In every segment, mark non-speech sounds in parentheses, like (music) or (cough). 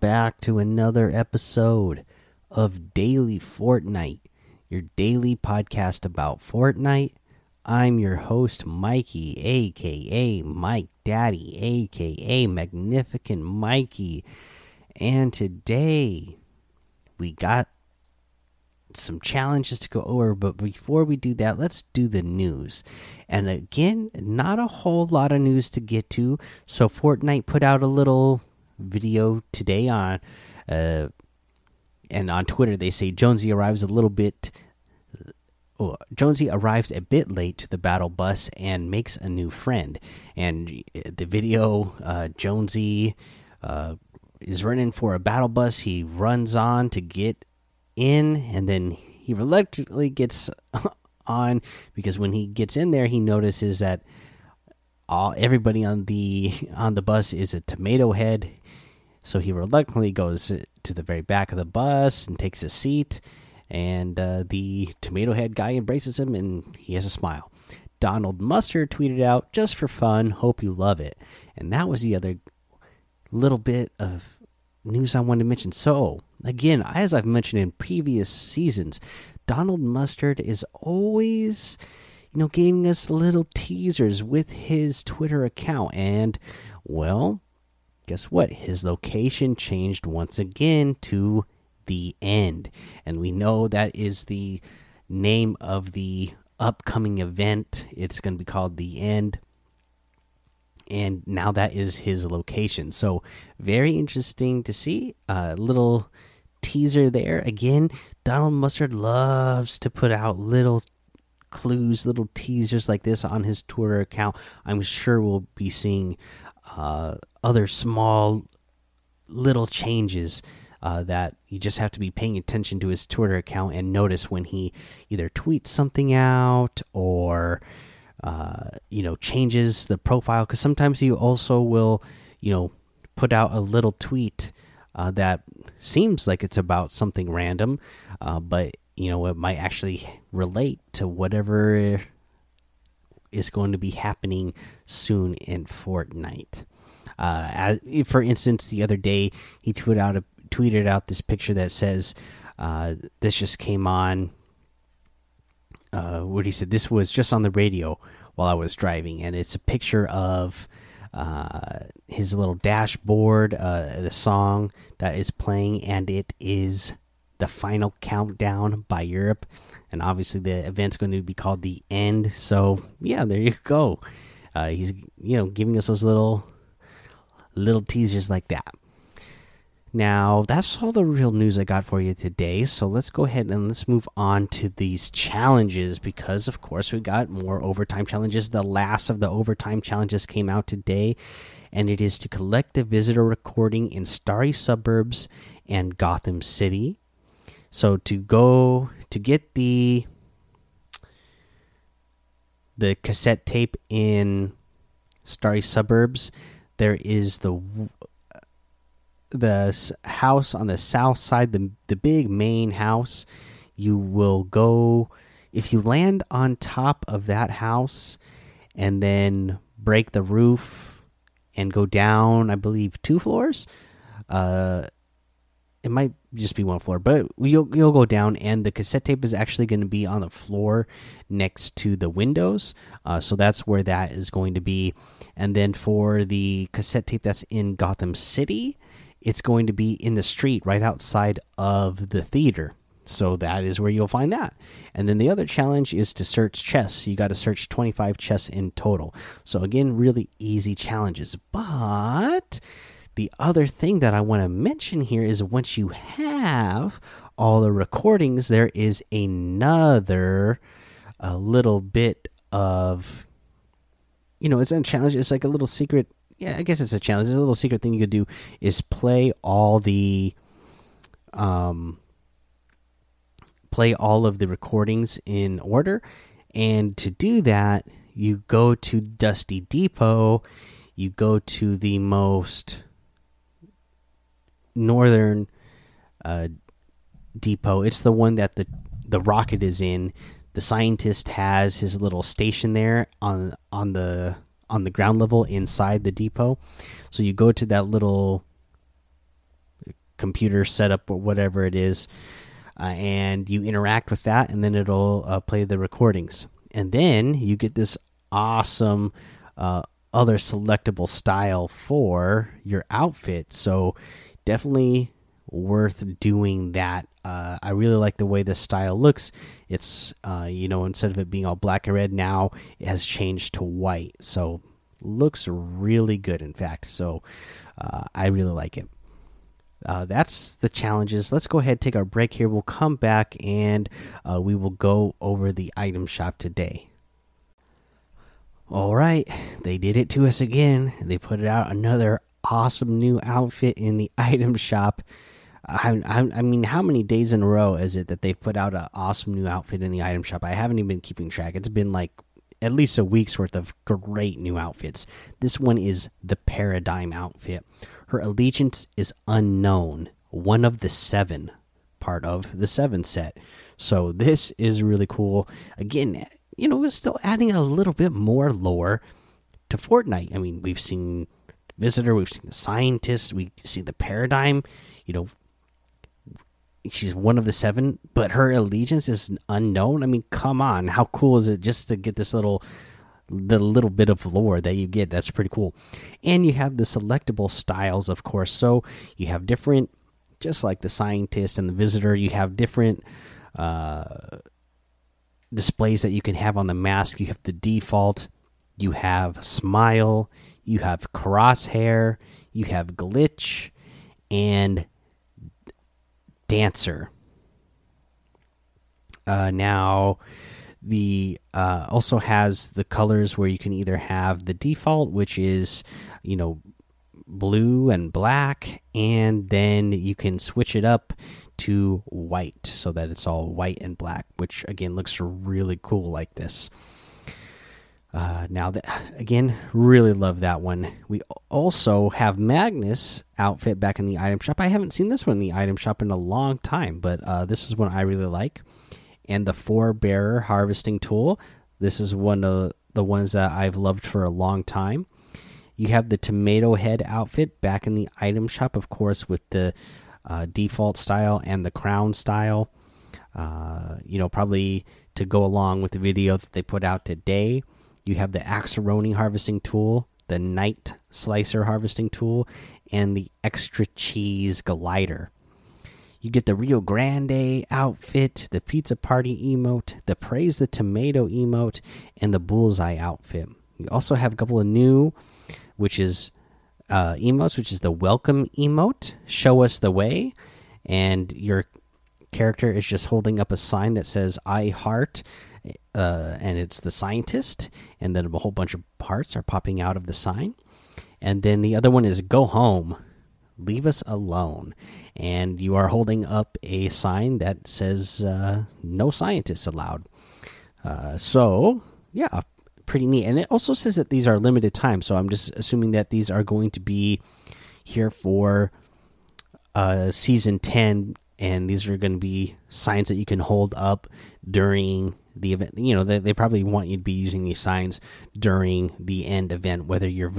back to another episode of Daily Fortnite, your daily podcast about Fortnite. I'm your host, Mikey, aka Mike Daddy, aka Magnificent Mikey. And today we got some challenges to go over, but before we do that, let's do the news. And again, not a whole lot of news to get to. So Fortnite put out a little video today on uh and on Twitter they say Jonesy arrives a little bit oh, Jonesy arrives a bit late to the battle bus and makes a new friend. And the video uh Jonesy uh is running for a battle bus. He runs on to get in and then he reluctantly gets (laughs) on because when he gets in there he notices that all everybody on the on the bus is a tomato head. So he reluctantly goes to the very back of the bus and takes a seat. And uh, the tomato head guy embraces him and he has a smile. Donald mustard tweeted out just for fun. Hope you love it. And that was the other little bit of news i wanted to mention. So again, as I've mentioned in previous seasons, Donald Mustard is always, you know, giving us little teasers with his Twitter account. And, well, guess what? His location changed once again to the end. And we know that is the name of the upcoming event. It's going to be called The End and now that is his location. So very interesting to see. A uh, little teaser there. Again, Donald Mustard loves to put out little clues, little teasers like this on his Twitter account. I'm sure we'll be seeing uh, other small little changes uh, that you just have to be paying attention to his Twitter account and notice when he either tweets something out or uh, you know changes the profile because sometimes he also will you know put out a little tweet uh, that seems like it's about something random, uh, but you know it might actually relate to whatever is going to be happening soon in Fortnite. Uh, as, for instance, the other day he tweeted out a, tweeted out this picture that says, uh, "This just came on." Uh, what he said, this was just on the radio while I was driving, and it's a picture of uh, his little dashboard, uh, the song that is playing, and it is the final countdown by Europe. And obviously, the event's going to be called the End. So, yeah, there you go. Uh, he's you know giving us those little little teasers like that. Now, that's all the real news I got for you today. So let's go ahead and let's move on to these challenges because, of course, we got more overtime challenges. The last of the overtime challenges came out today, and it is to collect the visitor recording in Starry Suburbs and Gotham City. So to go to get the the cassette tape in Starry Suburbs, there is the the house on the south side, the the big main house, you will go if you land on top of that house and then break the roof and go down, I believe two floors. Uh, it might just be one floor, but you'll you'll go down, and the cassette tape is actually going to be on the floor next to the windows. Uh, so that's where that is going to be. And then for the cassette tape that's in Gotham City, it's going to be in the street right outside of the theater. So that is where you'll find that. And then the other challenge is to search chests. You got to search 25 chests in total. So again, really easy challenges. But the other thing that I want to mention here is once you have all the recordings, there is another a little bit of you know, it's a challenge. It's like a little secret yeah, I guess it's a challenge. It's a little secret thing you could do is play all the um play all of the recordings in order. And to do that, you go to Dusty Depot, you go to the most northern uh, depot. It's the one that the the rocket is in. The scientist has his little station there on on the on the ground level inside the depot. So you go to that little computer setup or whatever it is, uh, and you interact with that, and then it'll uh, play the recordings, and then you get this awesome uh, other selectable style for your outfit. So definitely worth doing that. Uh, I really like the way this style looks. It's uh, you know instead of it being all black and red now it has changed to white. So looks really good. In fact, so uh, I really like it. Uh, that's the challenges. Let's go ahead take our break here. We'll come back and uh, we will go over the item shop today. All right, they did it to us again. They put out another awesome new outfit in the (laughs) item shop. I, I, I, mean, how many days in a row is it that they've put out an awesome new outfit in the item shop? I haven't even been keeping track. It's been like at least a week's worth of great new outfits. This one is the Paradigm outfit. Her allegiance is unknown, one of the seven, part of the seven set. So this is really cool. Again, you know, we're still adding a little bit more lore to Fortnite. I mean, we've seen Visitor, we've seen the Scientist, we see the Paradigm. You know, she's one of the seven, but her allegiance is unknown. I mean, come on, how cool is it just to get this little the little bit of lore that you get? That's pretty cool. And you have the selectable styles, of course. So you have different, just like the Scientist and the Visitor, you have different. Uh, displays that you can have on the mask. You have the default, you have smile, you have crosshair, you have glitch, and dancer. Uh, now, the uh, also has the colors where you can either have the default, which is you know blue and black, and then you can switch it up to white so that it's all white and black, which again looks really cool like this. Uh, now again, really love that one. We also have Magnus outfit back in the item shop. I haven't seen this one in the item shop in a long time, but uh, this is one I really like. And the four bearer harvesting tool. This is one of the ones that I've loved for a long time. You have the tomato head outfit back in the item shop, of course, with the uh, default style and the crown style. Uh, you know, probably to go along with the video that they put out today. You have the Axeroni harvesting tool, the Night Slicer harvesting tool, and the extra cheese glider. You get the Rio Grande outfit, the pizza party emote, the praise the tomato emote, and the bullseye outfit. You also have a couple of new, which is uh, emotes, which is the welcome emote, show us the way, and your character is just holding up a sign that says "I heart," uh, and it's the scientist, and then a whole bunch of parts are popping out of the sign, and then the other one is "Go home." Leave us alone. And you are holding up a sign that says uh, no scientists allowed. Uh, so, yeah, pretty neat. And it also says that these are limited time, so I'm just assuming that these are going to be here for uh, season 10 and these are going to be signs that you can hold up during the event you know they, they probably want you to be using these signs during the end event whether you're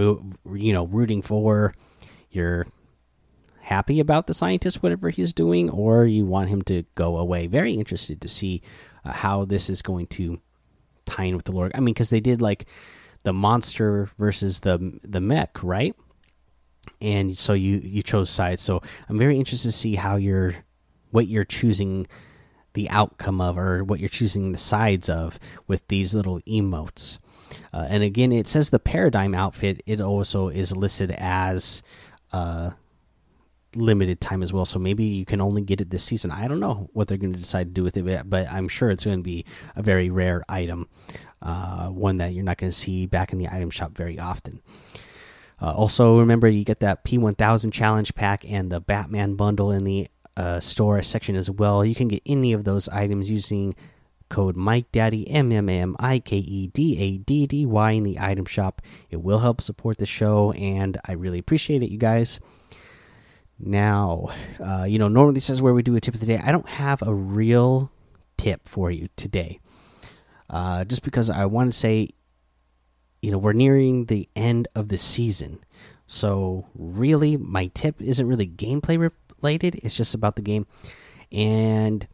you know rooting for you're happy about the scientist whatever he's doing or you want him to go away very interested to see uh, how this is going to tie in with the lore. I mean, because they did like the monster versus the the mech, right? And so you you chose sides. So I'm very interested to see how you're what you're choosing the outcome of or what you're choosing the sides of with these little emotes. Uh, and again, it says the paradigm outfit. It also is listed as uh, limited time as well. So maybe you can only get it this season. I don't know what they're going to decide to do with it, but I'm sure it's going to be a very rare item, uh, one that you're not going to see back in the item shop very often. Uh, also, remember you get that P1000 challenge pack and the Batman bundle in the uh, store section as well. You can get any of those items using code Mike Daddy M M M I K E D A D D Y in the item shop. It will help support the show, and I really appreciate it, you guys. Now, uh, you know, normally this is where we do a tip of the day. I don't have a real tip for you today, uh, just because I want to say, you know, we're nearing the end of the season. So, really, my tip isn't really gameplay related. It's just about the game, and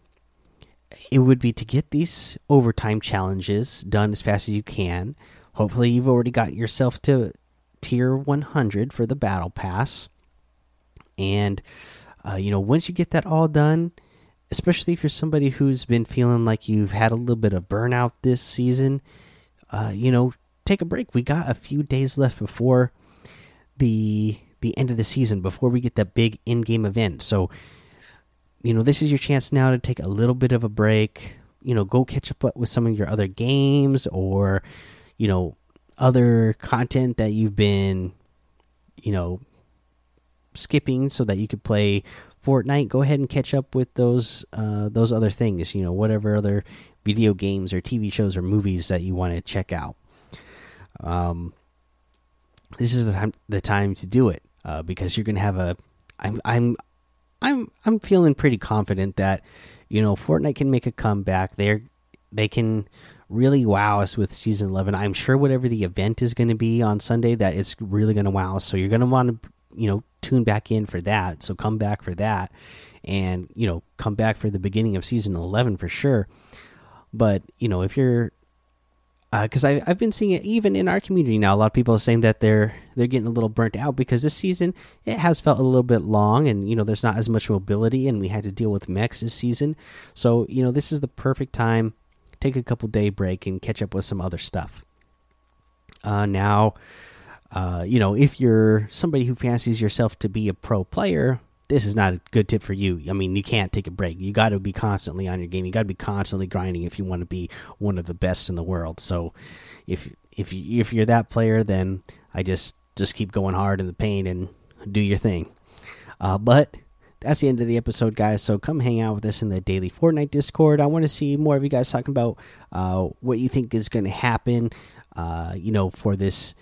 it would be to get these overtime challenges done as fast as you can. Hopefully, you've already got yourself to tier 100 for the battle pass, and uh, you know once you get that all done especially if you're somebody who's been feeling like you've had a little bit of burnout this season, uh, you know, take a break. We got a few days left before the the end of the season, before we get that big in-game event. So, you know, this is your chance now to take a little bit of a break. You know, go catch up with some of your other games or, you know, other content that you've been, you know, skipping so that you could play Fortnite, go ahead and catch up with those uh, those other things. You know, whatever other video games or TV shows or movies that you want to check out. Um, this is the time the time to do it uh, because you're gonna have a. I'm I'm I'm I'm feeling pretty confident that you know Fortnite can make a comeback. They're they can really wow us with season 11 i'm sure whatever the event is going to be on sunday that it's really going to wow us so you're going to want to you know tune back in for that. So come back for that, and you know come back for the beginning of season eleven for sure. But you know if you're because uh, I've been seeing it even in our community now. A lot of people are saying that they're they're getting a little burnt out because this season it has felt a little bit long, and you know there's not as much mobility, and we had to deal with mechs this season. So you know this is the perfect time. Take a couple day break and catch up with some other stuff. Uh, now, uh, you know, if you're somebody who fancies yourself to be a pro player, this is not a good tip for you. I mean, you can't take a break. You got to be constantly on your game. You got to be constantly grinding if you want to be one of the best in the world. So, if if you, if you're that player, then I just just keep going hard in the paint and do your thing. Uh, but that's the end of the episode, guys. So come hang out with us in the daily Fortnite Discord. I want to see more of you guys talking about uh, what you think is going to happen. Uh, you know, for this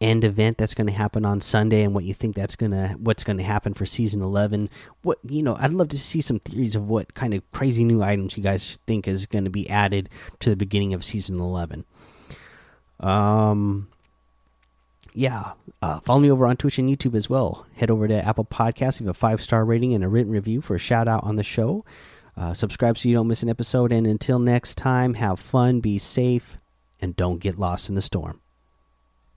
end event that's going to happen on Sunday and what you think that's going to what's going to happen for season 11 what you know I'd love to see some theories of what kind of crazy new items you guys think is going to be added to the beginning of season 11 um yeah uh, follow me over on Twitch and YouTube as well. Head over to Apple Podcasts leave a five star rating and a written review for a shout out on the show. Uh, subscribe so you don't miss an episode. And until next time have fun be safe and don't get lost in the storm